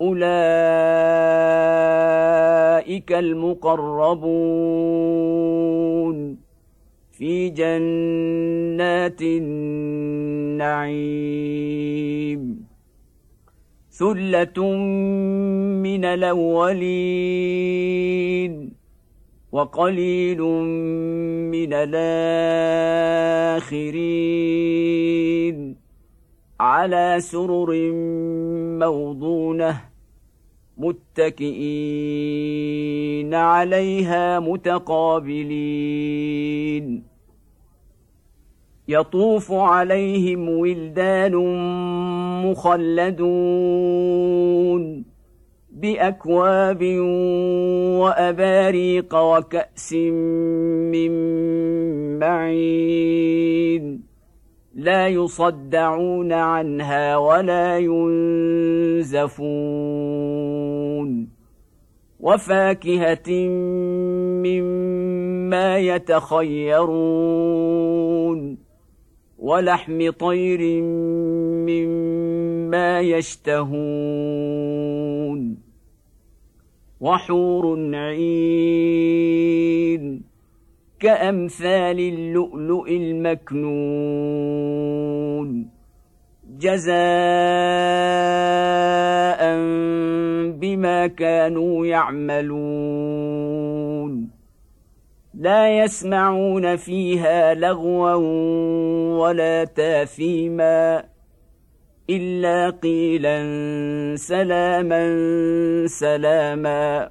أولئك المقربون في جنات النعيم. ثلة من الأولين وقليل من الآخرين. على سرر موضونة متكئين عليها متقابلين. يطوف عليهم ولدان مخلدون بأكواب وأباريق وكأس من معين. لا يصدعون عنها ولا ينزفون وفاكهة مما يتخيرون ولحم طير مما يشتهون وحور عين كأمثال اللؤلؤ المكنون. جزاء بما كانوا يعملون. لا يسمعون فيها لغوا ولا تاثيما إلا قيلا سلاما سلاما.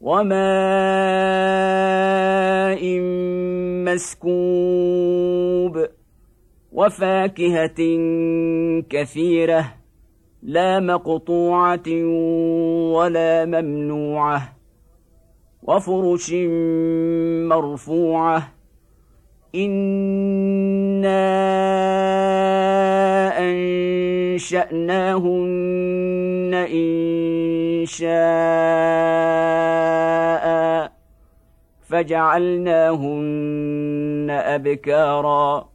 وماء مسكوب وفاكهة كثيرة لا مقطوعة ولا ممنوعة وفرش مرفوعة إنا انشاناهن ان شاء فجعلناهن ابكارا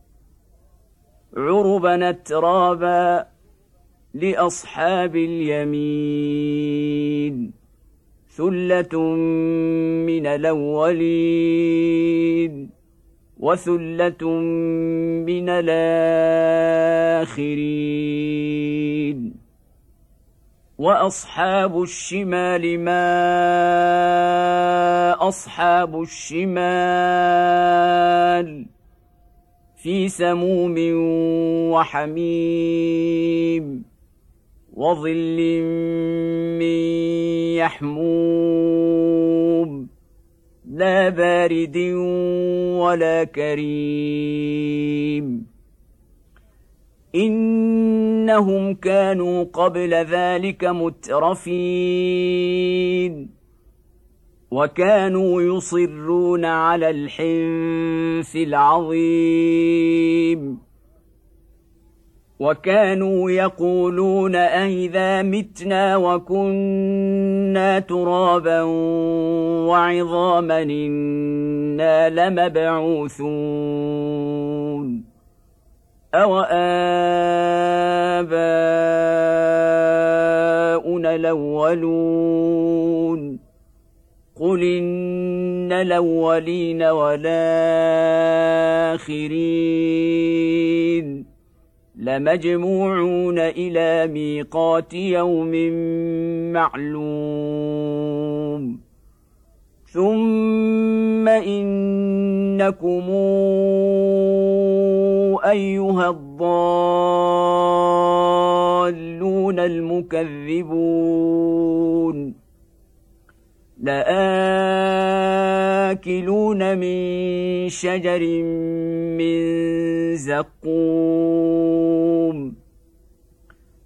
عربا اترابا لاصحاب اليمين ثله من الاولين وثلة من الآخرين. وأصحاب الشمال ما أصحاب الشمال في سموم وحميم وظل من يحموم. لا بارد ولا كريم. إنهم كانوا قبل ذلك مترفين. وكانوا يصرون على الحنث العظيم. وكانوا يقولون أئذا متنا وكنا ترابا وعظاما إنا لمبعوثون. أوآباؤنا الأولون؟ قل إن الأولين والآخرين. لمجموعون إلى ميقات يوم معلوم. ثم إنكم أيها الضالون المكذبون. لآكلون من شجر من زقوم.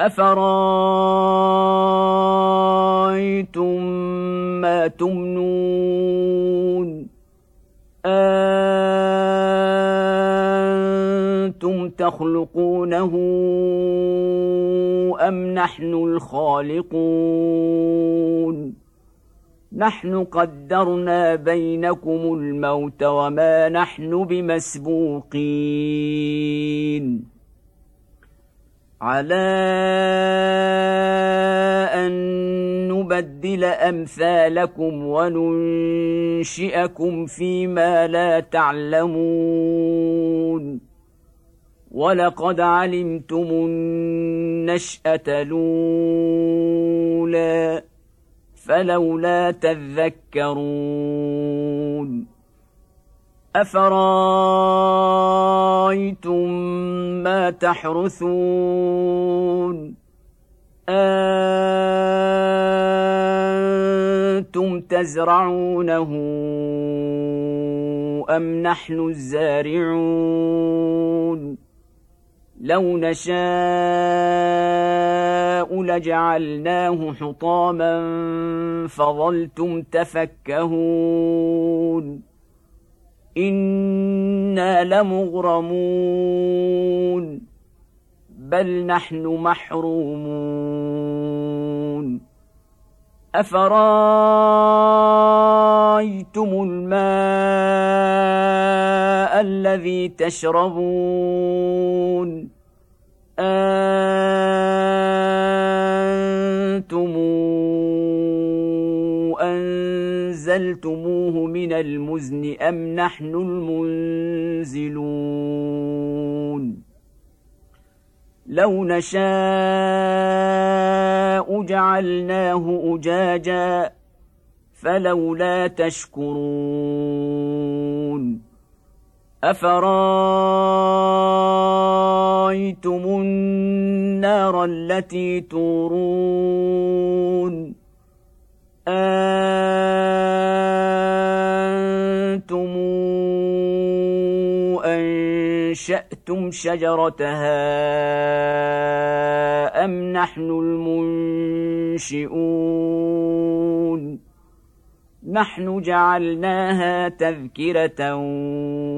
أفرأيتم ما تمنون؟ أنتم تخلقونه أم نحن الخالقون؟ نحن قدرنا بينكم الموت وما نحن بمسبوقين. على أن نبدل أمثالكم وننشئكم فيما لا تعلمون. ولقد علمتم النشأة الأولى فلولا تذكرون. أفرأيتم ما تحرثون؟ أنتم تزرعونه أم نحن الزارعون؟ لو نشاء لجعلناه حطاما فظلتم تفكهون. أنا لمغرمون بل نحن محرومون افرايتم الماء الذي تشربون أنتم انزلتموه من المزن أم نحن المنزلون؟ لو نشاء جعلناه أجاجا فلولا تشكرون. أفرأيتم النار التي تورون؟ أنتم انشاتم شجرتها أم نحن المنشئون؟ نحن جعلناها تذكرة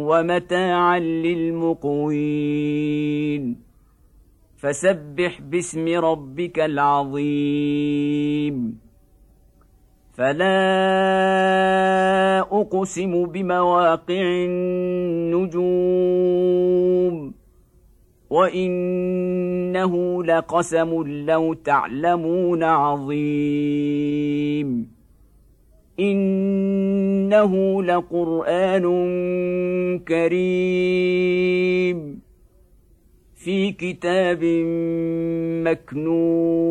ومتاعا للمقوين. فسبح باسم ربك العظيم. فلا اقسم بمواقع النجوم وانه لقسم لو تعلمون عظيم انه لقران كريم في كتاب مكنون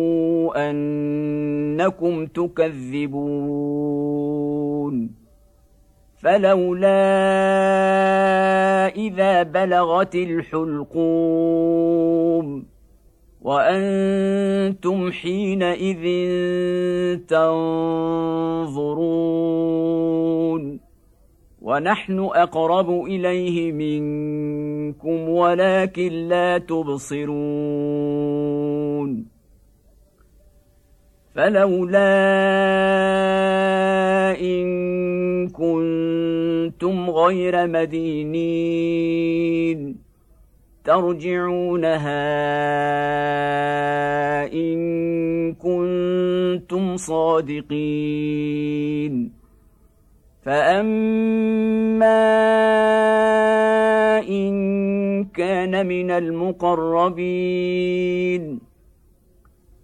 أنكم تكذبون فلولا إذا بلغت الحلقوم وأنتم حينئذ تنظرون ونحن أقرب إليه منكم ولكن لا تبصرون فلولا إن كنتم غير مدينين ترجعونها إن كنتم صادقين فأما إن كان من المقربين